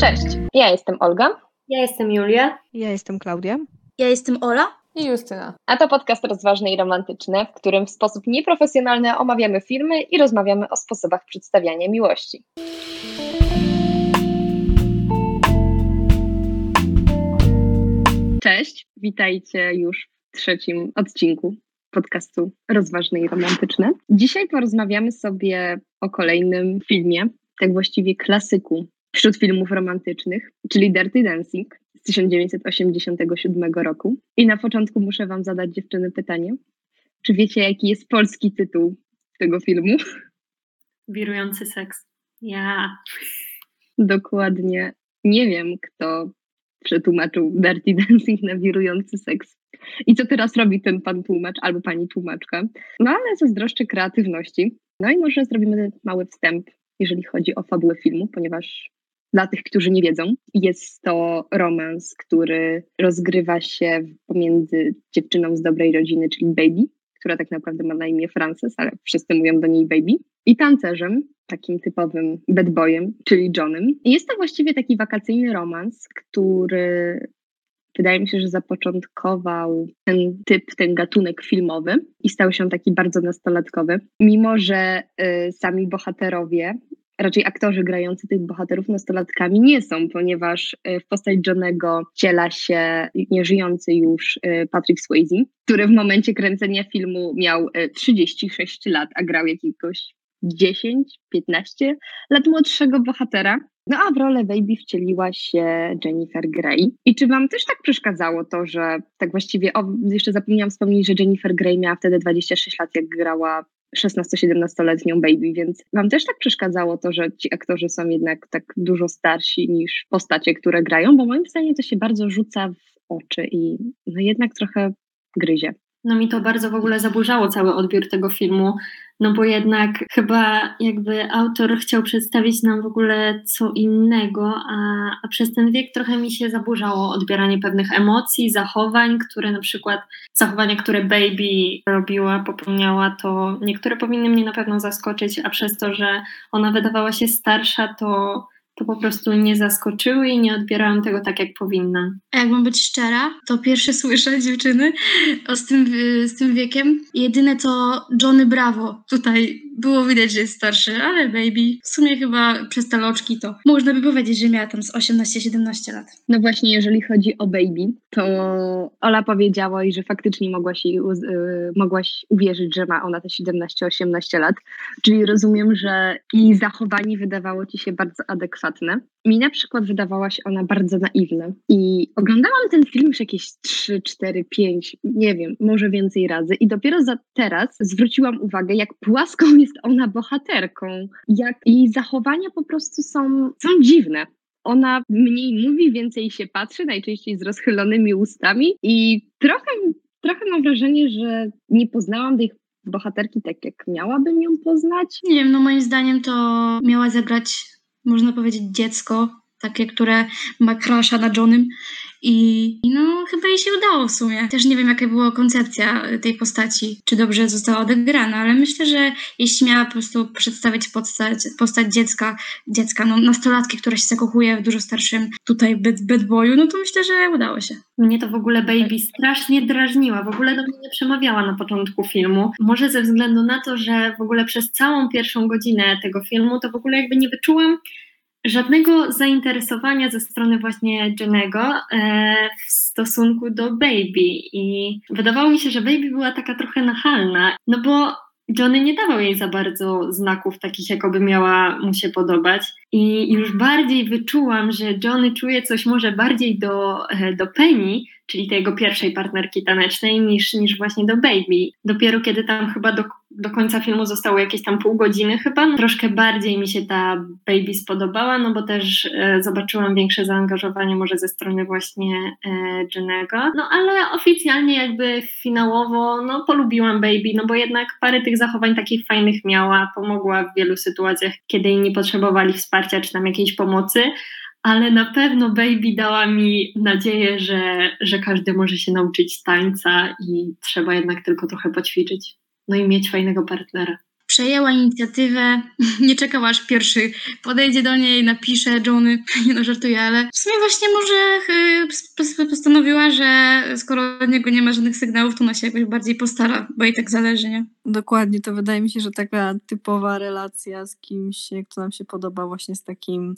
Cześć, ja jestem Olga. Ja jestem Julia. Ja jestem Klaudia. Ja jestem Ola. I Justyna. A to podcast rozważny i romantyczny, w którym w sposób nieprofesjonalny omawiamy filmy i rozmawiamy o sposobach przedstawiania miłości. Cześć, witajcie już w trzecim odcinku podcastu Rozważny i Romantyczny. Dzisiaj porozmawiamy sobie o kolejnym filmie, tak właściwie klasyku wśród filmów romantycznych, czyli Dirty Dancing z 1987 roku. I na początku muszę Wam zadać dziewczyny pytanie. Czy wiecie, jaki jest polski tytuł tego filmu? Wirujący seks. Ja. Dokładnie nie wiem, kto przetłumaczył Dirty Dancing na wirujący seks. I co teraz robi ten pan tłumacz albo pani tłumaczka? No ale zazdroszczę kreatywności. No i może zrobimy mały wstęp, jeżeli chodzi o fabułę filmu, ponieważ dla tych, którzy nie wiedzą, jest to romans, który rozgrywa się pomiędzy dziewczyną z dobrej rodziny, czyli Baby, która tak naprawdę ma na imię Frances, ale wszyscy mówią do niej Baby, i tancerzem, takim typowym bad boyem, czyli Johnem. I jest to właściwie taki wakacyjny romans, który wydaje mi się, że zapoczątkował ten typ, ten gatunek filmowy i stał się taki bardzo nastolatkowy. Mimo, że y, sami bohaterowie raczej aktorzy grający tych bohaterów nastolatkami nie są, ponieważ w postać Johnego wciela się nieżyjący już Patrick Swayze, który w momencie kręcenia filmu miał 36 lat, a grał jakiegoś 10-15 lat młodszego bohatera. No a w rolę Baby wcieliła się Jennifer Grey. I czy wam też tak przeszkadzało to, że tak właściwie, o, jeszcze zapomniałam wspomnieć, że Jennifer Grey miała wtedy 26 lat, jak grała 16-17-letnią baby, więc wam też tak przeszkadzało to, że ci aktorzy są jednak tak dużo starsi niż postacie, które grają, bo moim zdaniem to się bardzo rzuca w oczy i no jednak trochę gryzie. No mi to bardzo w ogóle zaburzało cały odbiór tego filmu, no bo jednak chyba jakby autor chciał przedstawić nam w ogóle co innego, a, a przez ten wiek trochę mi się zaburzało odbieranie pewnych emocji, zachowań, które na przykład, zachowania, które Baby robiła, popełniała, to niektóre powinny mnie na pewno zaskoczyć, a przez to, że ona wydawała się starsza, to to po prostu nie zaskoczyły i nie odbierałam tego tak, jak powinna. A jak mam być szczera, to pierwsze słyszę dziewczyny o z tym, z tym wiekiem. Jedyne co Johnny Bravo tutaj było widać, że jest starszy, ale baby w sumie chyba przez te loczki to można by powiedzieć, że miała tam z 18-17 lat. No właśnie, jeżeli chodzi o baby, to Ola powiedziała, że faktycznie mogłaś, jej, yy, mogłaś uwierzyć, że ma ona te 17-18 lat, czyli rozumiem, że jej zachowanie wydawało ci się bardzo adekwatne. Mi na przykład wydawała się ona bardzo naiwna i oglądałam ten film już jakieś 3, 4, 5, nie wiem, może więcej razy i dopiero za teraz zwróciłam uwagę, jak płaską jest ona bohaterką, jak jej zachowania po prostu są, są dziwne. Ona mniej mówi, więcej się patrzy, najczęściej z rozchylonymi ustami i trochę, trochę mam wrażenie, że nie poznałam tej bohaterki tak, jak miałabym ją poznać. Nie wiem, no moim zdaniem to miała zebrać można powiedzieć, dziecko, takie, które ma krasza na Johnem. I, no, chyba jej się udało w sumie. Też nie wiem, jaka była koncepcja tej postaci, czy dobrze została odegrana, ale myślę, że jeśli miała po prostu przedstawić postać, postać dziecka, dziecka, no, nastolatki, która się zakochuje w dużo starszym tutaj bad, bad boyu, no to myślę, że udało się. Mnie to w ogóle Baby strasznie drażniła, w ogóle do mnie nie przemawiała na początku filmu. Może ze względu na to, że w ogóle przez całą pierwszą godzinę tego filmu to w ogóle jakby nie wyczułam żadnego zainteresowania ze strony właśnie Jennego e, w stosunku do Baby. I wydawało mi się, że Baby była taka trochę nachalna, no bo Johnny nie dawał jej za bardzo znaków takich, jakoby miała mu się podobać i już bardziej wyczułam, że Johnny czuje coś może bardziej do, e, do Penny, czyli tej jego pierwszej partnerki tanecznej, niż, niż właśnie do Baby. Dopiero kiedy tam chyba do, do końca filmu zostało jakieś tam pół godziny chyba, no, troszkę bardziej mi się ta Baby spodobała, no bo też e, zobaczyłam większe zaangażowanie może ze strony właśnie e, Jennego. No ale oficjalnie jakby finałowo, no polubiłam Baby, no bo jednak parę tych zachowań takich fajnych miała, pomogła w wielu sytuacjach, kiedy inni potrzebowali wsparcia czy tam jakiejś pomocy, ale na pewno Baby dała mi nadzieję, że, że każdy może się nauczyć tańca i trzeba jednak tylko trochę poćwiczyć. No i mieć fajnego partnera przejęła inicjatywę, nie czekała aż pierwszy podejdzie do niej, napisze Johnny, nie no żartuję, ale w sumie właśnie może y, postanowiła, że skoro od niego nie ma żadnych sygnałów, to ona się jakoś bardziej postara, bo jej tak zależy, nie? Dokładnie, to wydaje mi się, że taka typowa relacja z kimś, kto nam się podoba właśnie z takim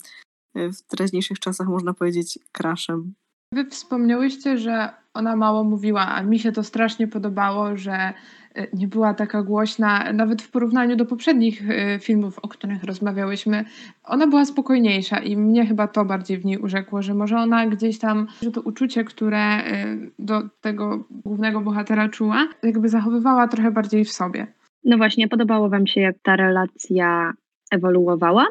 y, w teraźniejszych czasach można powiedzieć crashem. Wy wspomniałyście, że ona mało mówiła, a mi się to strasznie podobało, że y, nie była taka głośna, nawet w porównaniu do poprzednich y, filmów, o których rozmawiałyśmy. Ona była spokojniejsza i mnie chyba to bardziej w niej urzekło, że może ona gdzieś tam, że to uczucie, które y, do tego głównego bohatera czuła, jakby zachowywała trochę bardziej w sobie. No właśnie, podobało Wam się, jak ta relacja ewoluowała,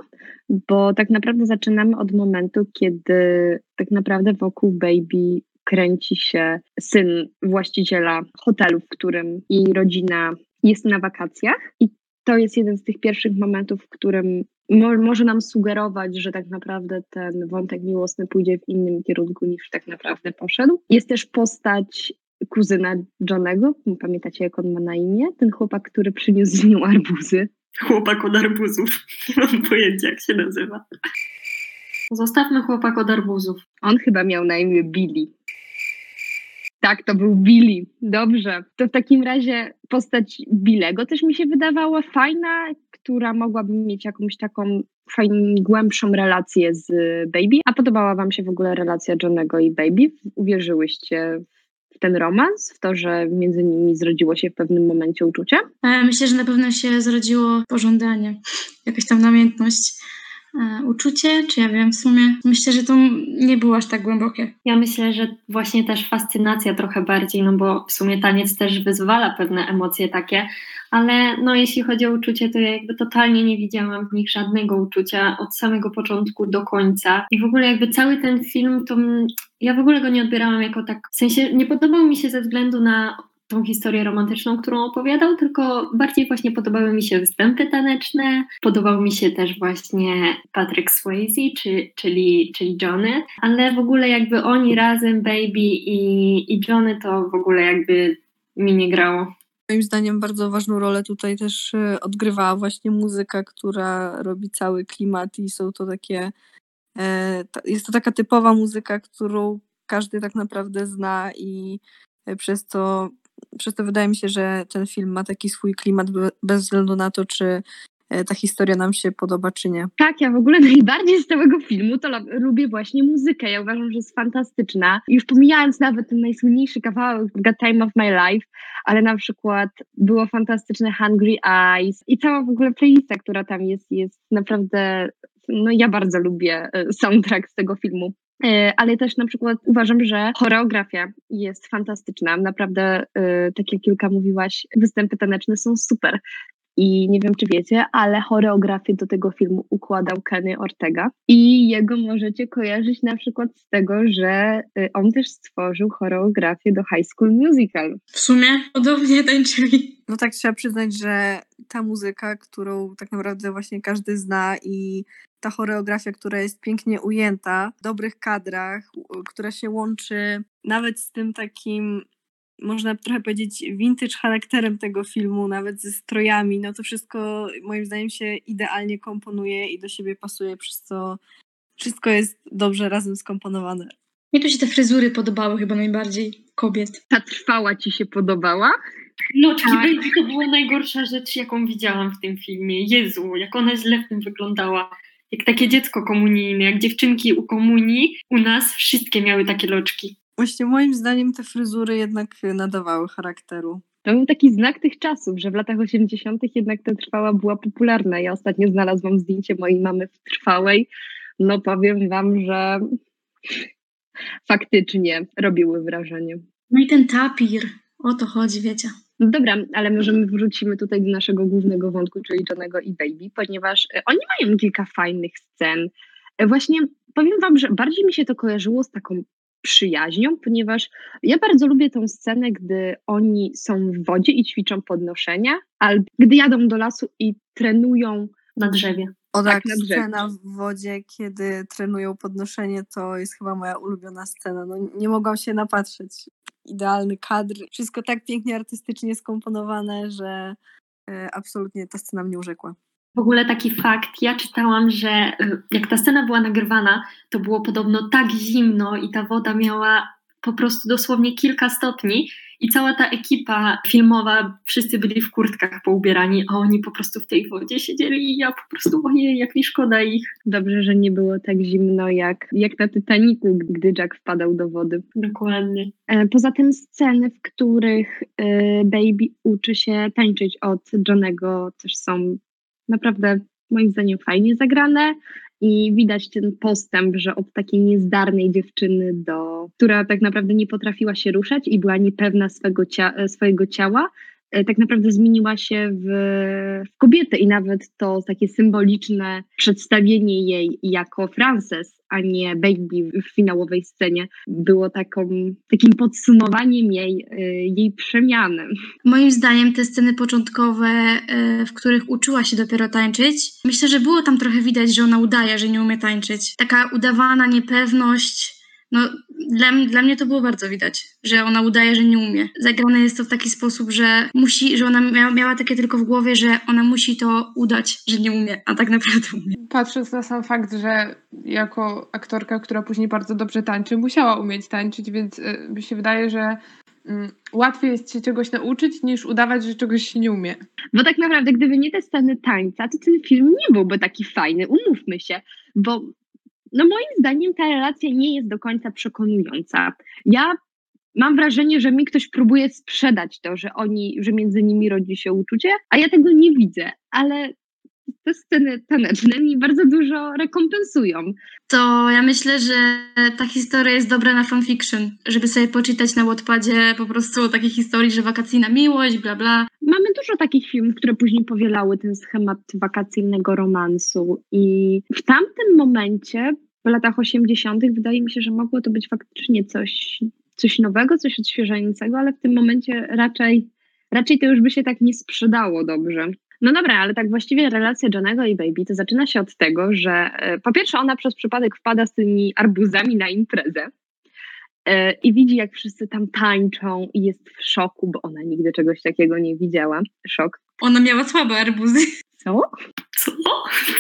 bo tak naprawdę zaczynamy od momentu, kiedy tak naprawdę wokół Baby kręci się syn właściciela hotelu, w którym jej rodzina jest na wakacjach i to jest jeden z tych pierwszych momentów, w którym mo może nam sugerować, że tak naprawdę ten wątek miłosny pójdzie w innym kierunku niż tak naprawdę poszedł. Jest też postać kuzyna Johnego, pamiętacie jak on ma na imię? Ten chłopak, który przyniósł z nią arbuzy. Chłopak od arbuzów. Nie mam pojęcia, jak się nazywa. Zostawmy chłopak od arbuzów. On chyba miał na imię Billy. Tak, to był Billy. Dobrze. To w takim razie postać Billego też mi się wydawała fajna, która mogłaby mieć jakąś taką fajną, głębszą relację z Baby. A podobała Wam się w ogóle relacja Johnego i Baby? Uwierzyłyście w ten romans, w to, że między nimi zrodziło się w pewnym momencie uczucie? E, myślę, że na pewno się zrodziło pożądanie, jakaś tam namiętność. E, uczucie, czy ja wiem, w sumie myślę, że to nie było aż tak głębokie. Ja myślę, że właśnie też fascynacja trochę bardziej, no bo w sumie taniec też wyzwala pewne emocje takie, ale no jeśli chodzi o uczucie, to ja jakby totalnie nie widziałam w nich żadnego uczucia od samego początku do końca. I w ogóle jakby cały ten film, to ja w ogóle go nie odbierałam jako tak, w sensie nie podobał mi się ze względu na tą historię romantyczną, którą opowiadał, tylko bardziej właśnie podobały mi się występy taneczne, podobał mi się też właśnie Patrick Swayze, czy, czyli, czyli Johnny, ale w ogóle jakby oni razem, Baby i, i Johnny, to w ogóle jakby mi nie grało. Moim zdaniem bardzo ważną rolę tutaj też e, odgrywała właśnie muzyka, która robi cały klimat i są to takie, e, jest to taka typowa muzyka, którą każdy tak naprawdę zna i e, przez to przez to wydaje mi się, że ten film ma taki swój klimat bez względu na to, czy e, ta historia nam się podoba, czy nie. Tak, ja w ogóle najbardziej z całego filmu to lubię właśnie muzykę. Ja uważam, że jest fantastyczna. Już pomijając nawet ten najsłynniejszy kawałek God Time of My Life, ale na przykład było fantastyczne Hungry Eyes i cała w ogóle playlista, która tam jest, jest naprawdę no ja bardzo lubię e, soundtrack z tego filmu. E, ale też na przykład uważam, że choreografia jest fantastyczna. Naprawdę, e, tak jak Kilka mówiłaś, występy taneczne są super. I nie wiem, czy wiecie, ale choreografię do tego filmu układał Kenny Ortega. I jego możecie kojarzyć na przykład z tego, że y, on też stworzył choreografię do High School Musical. W sumie podobnie tańczyli. No tak, trzeba przyznać, że ta muzyka, którą tak naprawdę właśnie każdy zna i ta choreografia, która jest pięknie ujęta w dobrych kadrach, która się łączy nawet z tym takim można trochę powiedzieć, vintage charakterem tego filmu, nawet ze strojami, no to wszystko moim zdaniem się idealnie komponuje i do siebie pasuje, przez co wszystko jest dobrze razem skomponowane. Mnie tu się te fryzury podobały chyba najbardziej kobiet. Ta trwała ci się podobała? No, tak. to była najgorsza rzecz, jaką widziałam w tym filmie. Jezu, jak ona źle w tym wyglądała. Jak takie dziecko komunijne, jak dziewczynki u komunii, u nas wszystkie miały takie loczki. Właśnie moim zdaniem te fryzury jednak nadawały charakteru. To był taki znak tych czasów, że w latach 80. jednak ta trwała była popularna. Ja ostatnio znalazłam zdjęcie mojej mamy w trwałej. No powiem wam, że faktycznie robiły wrażenie. No i ten tapir, o to chodzi, wiecie. No dobra, ale możemy wrócimy tutaj do naszego głównego wątku, czyli Johnego i Baby, ponieważ e, oni mają kilka fajnych scen. E, właśnie powiem wam, że bardziej mi się to kojarzyło z taką przyjaźnią, ponieważ ja bardzo lubię tą scenę, gdy oni są w wodzie i ćwiczą podnoszenia, albo gdy jadą do lasu i trenują na drzewie. O tak, tak scena w wodzie, kiedy trenują podnoszenie, to jest chyba moja ulubiona scena. No, nie mogłam się napatrzeć. Idealny kadr, wszystko tak pięknie artystycznie skomponowane, że e, absolutnie ta scena mnie urzekła. W ogóle taki fakt, ja czytałam, że y, jak ta scena była nagrywana, to było podobno tak zimno i ta woda miała po prostu dosłownie kilka stopni i cała ta ekipa filmowa, wszyscy byli w kurtkach poubierani, a oni po prostu w tej wodzie siedzieli i ja po prostu, ojej, jak mi szkoda ich. Dobrze, że nie było tak zimno jak, jak na Titanicu, gdy Jack wpadał do wody. Dokładnie. E, poza tym sceny, w których e, Baby uczy się tańczyć od Johnego, też są naprawdę moim zdaniem fajnie zagrane i widać ten postęp, że od takiej niezdarnej dziewczyny do, która tak naprawdę nie potrafiła się ruszać i była niepewna swego swojego ciała, tak naprawdę zmieniła się w, w, kobietę i nawet to takie symboliczne przedstawienie jej jako Frances, a nie Baby w finałowej scenie było taką, takim podsumowaniem jej, e, jej przemiany. Moim zdaniem te sceny początkowe, e, w których uczyła się dopiero tańczyć, myślę, że było tam trochę widać, że ona udaje, że nie umie tańczyć. Taka udawana niepewność, no, dla, dla mnie to było bardzo widać, że ona udaje, że nie umie. Zagrane jest to w taki sposób, że musi, że ona miała, miała takie tylko w głowie, że ona musi to udać, że nie umie, a tak naprawdę umie. Patrząc na sam fakt, że jako aktorka, która później bardzo dobrze tańczy, musiała umieć tańczyć, więc y, mi się wydaje, że mm, łatwiej jest się czegoś nauczyć, niż udawać, że czegoś się nie umie. Bo tak naprawdę, gdyby nie te sceny tańca, to ten film nie byłby taki fajny, umówmy się, bo no moim zdaniem ta relacja nie jest do końca przekonująca. Ja mam wrażenie, że mi ktoś próbuje sprzedać to, że oni, że między nimi rodzi się uczucie, a ja tego nie widzę, ale te sceny taneczne mi bardzo dużo rekompensują. To ja myślę, że ta historia jest dobra na fanfiction, żeby sobie poczytać na Wattpadzie po prostu o takiej historii, że wakacyjna miłość, bla bla. Mamy dużo takich filmów, które później powielały ten schemat wakacyjnego romansu i w tamtym momencie, w latach 80., wydaje mi się, że mogło to być faktycznie coś, coś nowego, coś odświeżającego, ale w tym momencie raczej, raczej to już by się tak nie sprzedało dobrze. No dobra, ale tak właściwie relacja Johnego i Baby to zaczyna się od tego, że e, po pierwsze ona przez przypadek wpada z tymi arbuzami na imprezę e, i widzi jak wszyscy tam tańczą i jest w szoku, bo ona nigdy czegoś takiego nie widziała. Szok. Ona miała słabe arbuzy. Co? Co?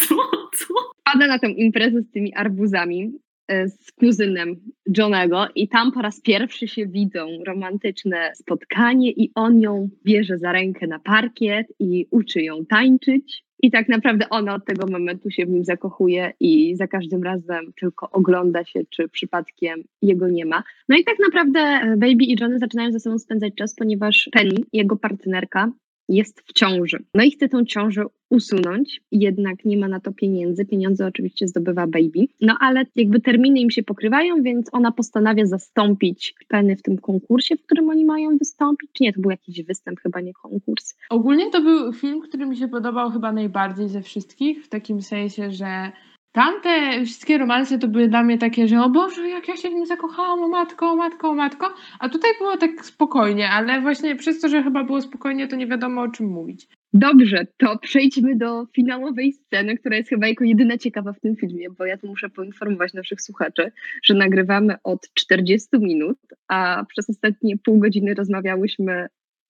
Co? Co? Wpada na tę imprezę z tymi arbuzami z kuzynem Johnego i tam po raz pierwszy się widzą romantyczne spotkanie i on ją bierze za rękę na parkiet i uczy ją tańczyć. I tak naprawdę ona od tego momentu się w nim zakochuje i za każdym razem tylko ogląda się, czy przypadkiem jego nie ma. No i tak naprawdę e, Baby i Johnny zaczynają ze sobą spędzać czas, ponieważ Penny, jego partnerka, jest w ciąży. No i chce tą ciążę usunąć, jednak nie ma na to pieniędzy. Pieniądze oczywiście zdobywa baby. No ale jakby terminy im się pokrywają, więc ona postanawia zastąpić Penny w tym konkursie, w którym oni mają wystąpić. Czy nie, to był jakiś występ, chyba nie konkurs. Ogólnie to był film, który mi się podobał chyba najbardziej ze wszystkich, w takim sensie, że Tamte wszystkie romanse to były dla mnie takie, że o Boże, jak ja się w nim zakochałam, o matko, o matko, o matko. A tutaj było tak spokojnie, ale właśnie przez to, że chyba było spokojnie, to nie wiadomo o czym mówić. Dobrze, to przejdźmy do finałowej sceny, która jest chyba jako jedyna ciekawa w tym filmie, bo ja tu muszę poinformować naszych słuchaczy, że nagrywamy od 40 minut, a przez ostatnie pół godziny rozmawiałyśmy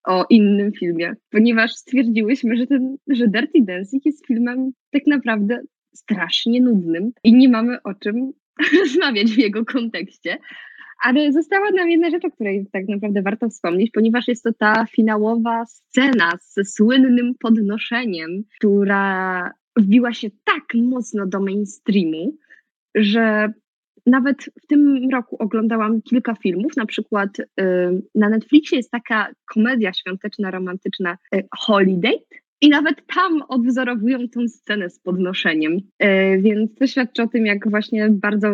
o innym filmie, ponieważ stwierdziłyśmy, że, ten, że Dirty Dancing jest filmem tak naprawdę strasznie nudnym i nie mamy o czym rozmawiać w jego kontekście. Ale została nam jedna rzecz, o której tak naprawdę warto wspomnieć, ponieważ jest to ta finałowa scena ze słynnym podnoszeniem, która wbiła się tak mocno do mainstreamu, że nawet w tym roku oglądałam kilka filmów, na przykład y, na Netflixie jest taka komedia świąteczna, romantyczna y, Holiday, i nawet tam odwzorowują tę scenę z podnoszeniem. E, więc to świadczy o tym, jak właśnie bardzo,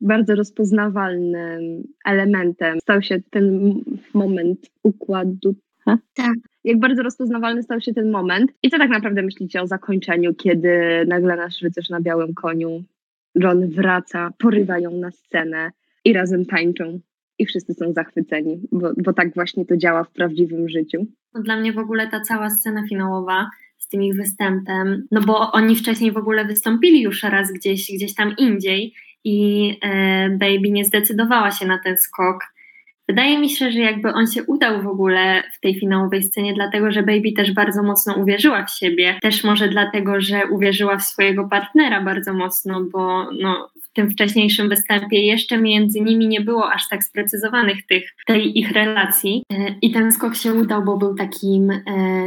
bardzo rozpoznawalnym elementem stał się ten moment układu. Ha? Tak. Jak bardzo rozpoznawalny stał się ten moment. I co tak naprawdę myślicie o zakończeniu, kiedy nagle nasz rycerz na białym koniu, John wraca, porywa ją na scenę i razem tańczą i wszyscy są zachwyceni, bo, bo tak właśnie to działa w prawdziwym życiu. No dla mnie w ogóle ta cała scena finałowa z tym ich występem, no bo oni wcześniej w ogóle wystąpili już raz gdzieś, gdzieś tam indziej i e, Baby nie zdecydowała się na ten skok Wydaje mi się, że jakby on się udał w ogóle w tej finałowej scenie, dlatego że Baby też bardzo mocno uwierzyła w siebie. Też może dlatego, że uwierzyła w swojego partnera bardzo mocno, bo no, tym wcześniejszym występie jeszcze między nimi nie było aż tak sprecyzowanych tych, tej ich relacji. E, I ten skok się udał, bo był takim e,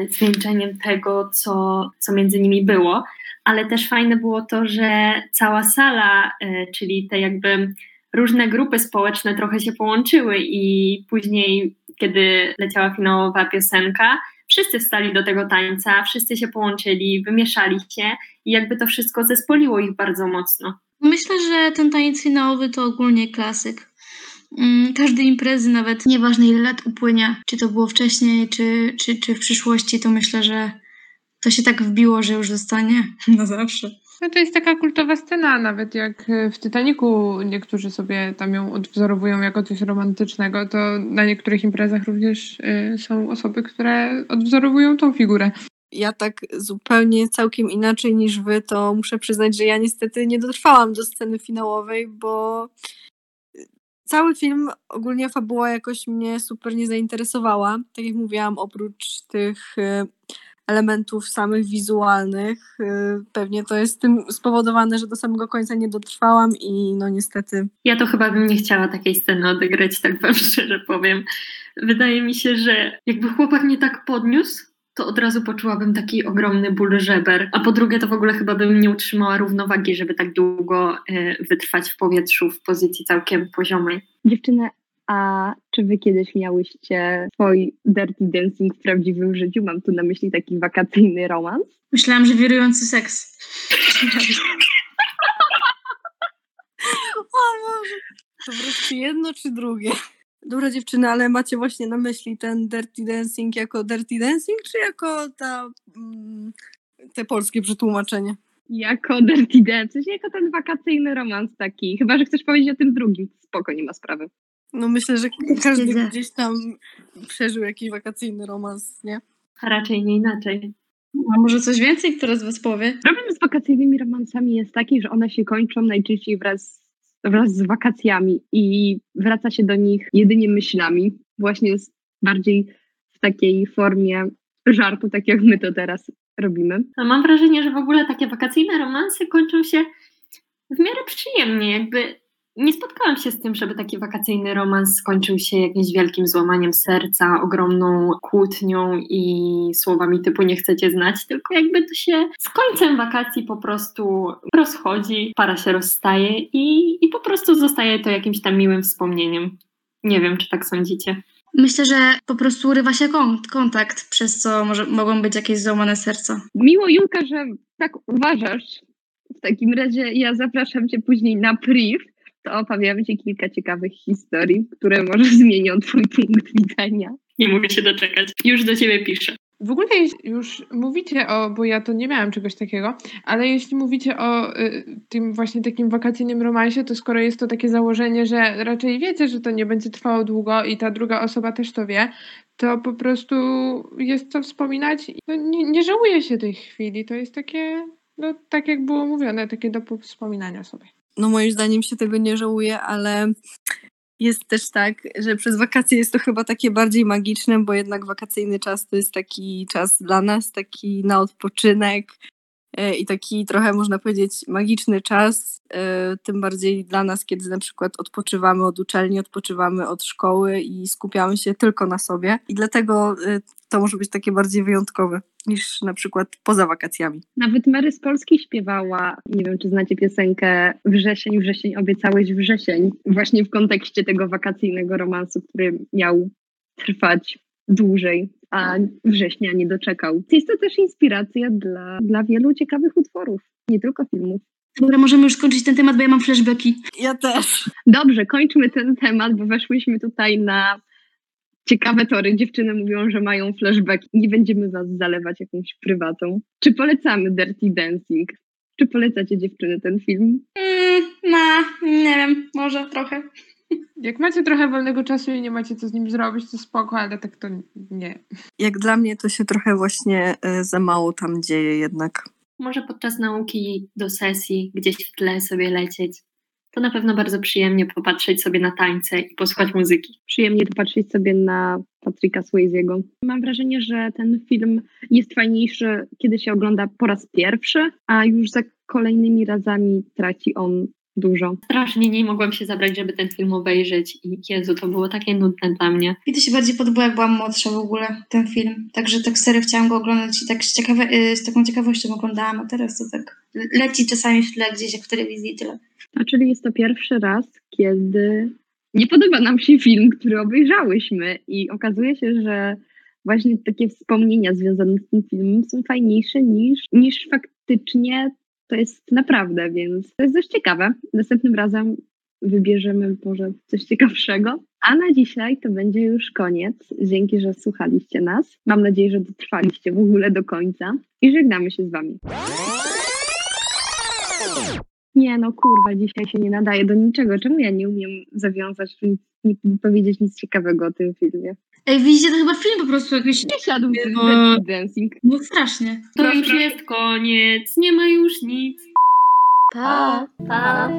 zwieńczeniem tego, co, co między nimi było. Ale też fajne było to, że cała sala, e, czyli te jakby różne grupy społeczne trochę się połączyły i później, kiedy leciała finałowa piosenka, wszyscy wstali do tego tańca, wszyscy się połączyli, wymieszali się i jakby to wszystko zespoliło ich bardzo mocno. Myślę, że ten taniec finałowy to ogólnie klasyk. Mm, każdy imprezy, nawet nieważne ile lat upłynie, czy to było wcześniej, czy, czy, czy w przyszłości, to myślę, że to się tak wbiło, że już zostanie na zawsze. No to jest taka kultowa scena, nawet jak e, w Titaniku niektórzy sobie tam ją odwzorowują jako coś romantycznego, to na niektórych imprezach również y, są osoby, które odwzorowują tą figurę. Ja tak zupełnie całkiem inaczej niż wy, to muszę przyznać, że ja niestety nie dotrwałam do sceny finałowej, bo cały film, ogólnie fabuła jakoś mnie super nie zainteresowała. Tak jak mówiłam, oprócz tych e, elementów samych wizualnych. Y, pewnie to jest tym spowodowane, że do samego końca nie dotrwałam i no niestety. Ja to chyba bym nie chciała takiej sceny odegrać, tak wam szczerze powiem. Wydaje mi się, że jakby chłopak nie tak podniósł, to od razu poczułabym taki ogromny ból żeber. A po drugie, to w ogóle chyba bym nie utrzymała równowagi, żeby tak długo y, wytrwać w powietrzu w pozycji całkiem poziomej. Dziewczyny, a czy wy kiedyś miałyście swój dirty dancing w prawdziwym życiu? Mam tu na myśli taki wakacyjny romans. Myślałam, że wirujący seks. o Boże. To wreszcie jedno czy drugie? Dobra dziewczyny, ale macie właśnie na myśli ten dirty dancing jako dirty dancing, czy jako ta, mm, te polskie przetłumaczenie? Jako dirty dancing, jako ten wakacyjny romans taki. Chyba, że chcesz powiedzieć o tym drugim. Spoko, nie ma sprawy. No myślę, że każdy gdzieś tam przeżył jakiś wakacyjny romans, nie? A raczej nie inaczej. A może coś więcej, które z was powie? Problem z wakacyjnymi romansami jest taki, że one się kończą najczęściej wraz, wraz z wakacjami i wraca się do nich jedynie myślami. Właśnie bardziej w takiej formie żartu, tak jak my to teraz robimy. A mam wrażenie, że w ogóle takie wakacyjne romanse kończą się w miarę przyjemnie, jakby nie spotkałam się z tym, żeby taki wakacyjny romans skończył się jakimś wielkim złamaniem serca, ogromną kłótnią i słowami typu nie chcecie znać, tylko jakby to się z końcem wakacji po prostu rozchodzi, para się rozstaje i, i po prostu zostaje to jakimś tam miłym wspomnieniem. Nie wiem, czy tak sądzicie. Myślę, że po prostu urywa się kontakt, przez co może, mogą być jakieś złamane serca. Miło, Julka, że tak uważasz. W takim razie ja zapraszam Cię później na priv, to opowiem Ci kilka ciekawych historii, które może zmienią Twój punkt widzenia. Nie mogę się doczekać. Już do Ciebie piszę. W ogóle już mówicie o, bo ja to nie miałam czegoś takiego, ale jeśli mówicie o y, tym właśnie takim wakacyjnym romansie, to skoro jest to takie założenie, że raczej wiecie, że to nie będzie trwało długo i ta druga osoba też to wie, to po prostu jest co wspominać. No, nie, nie żałuje się tej chwili. To jest takie, no tak jak było mówione, takie do wspominania sobie no moim zdaniem się tego nie żałuje, ale jest też tak, że przez wakacje jest to chyba takie bardziej magiczne, bo jednak wakacyjny czas to jest taki czas dla nas, taki na odpoczynek i taki trochę można powiedzieć magiczny czas, e, tym bardziej dla nas, kiedy na przykład odpoczywamy od uczelni, odpoczywamy od szkoły i skupiamy się tylko na sobie i dlatego e, to może być takie bardziej wyjątkowe niż na przykład poza wakacjami. Nawet Mary z Polski śpiewała, nie wiem czy znacie piosenkę Wrzesień, wrzesień, obiecałeś wrzesień, właśnie w kontekście tego wakacyjnego romansu, który miał trwać dłużej, a września nie doczekał. Jest to też inspiracja dla, dla wielu ciekawych utworów, nie tylko filmów. Dobra, możemy już skończyć ten temat, bo ja mam flashbacki. Ja też. Dobrze, kończmy ten temat, bo weszłyśmy tutaj na ciekawe tory. Dziewczyny mówią, że mają flashback. Nie będziemy was zalewać jakąś prywatą. Czy polecamy Dirty Dancing? Czy polecacie dziewczyny ten film? Mm, no, nie wiem, może trochę. Jak macie trochę wolnego czasu i nie macie co z nim zrobić, to spoko, ale tak to nie. Jak dla mnie to się trochę właśnie y, za mało tam dzieje jednak. Może podczas nauki do sesji gdzieś w tle sobie lecieć to na pewno bardzo przyjemnie popatrzeć sobie na tańce i posłuchać muzyki. Przyjemnie popatrzeć sobie na Patricka Swayze'ego. Mam wrażenie, że ten film jest fajniejszy, kiedy się ogląda po raz pierwszy, a już za kolejnymi razami traci on dużo. Strasznie nie mogłam się zabrać, żeby ten film obejrzeć i Jezu, to było takie nudne dla mnie. Mi to się bardziej podobało, jak byłam młodsza w ogóle, ten film. Także tak serio chciałam go oglądać i tak z, ciekawe, y, z taką ciekawością oglądałam, a teraz to tak leci czasami w tle gdzieś jak w telewizji tyle. A czyli jest to pierwszy raz, kiedy nie podoba nam się film, który obejrzałyśmy i okazuje się, że właśnie takie wspomnienia związane z tym filmem są fajniejsze niż, niż faktycznie to jest naprawdę, więc to jest dość ciekawe. Następnym razem wybierzemy może coś ciekawszego. A na dzisiaj to będzie już koniec. Dzięki, że słuchaliście nas. Mam nadzieję, że dotrwaliście w ogóle do końca i żegnamy się z wami. Nie no, kurwa, dzisiaj się nie nadaje do niczego. Czemu ja nie umiem zawiązać, nic, nie powiedzieć nic ciekawego o tym filmie? Ej, widzicie, to chyba film po prostu jakiś... Nie siadł z No. Dancing. No strasznie. To już jest koniec, nie ma już nic. Pa, pa.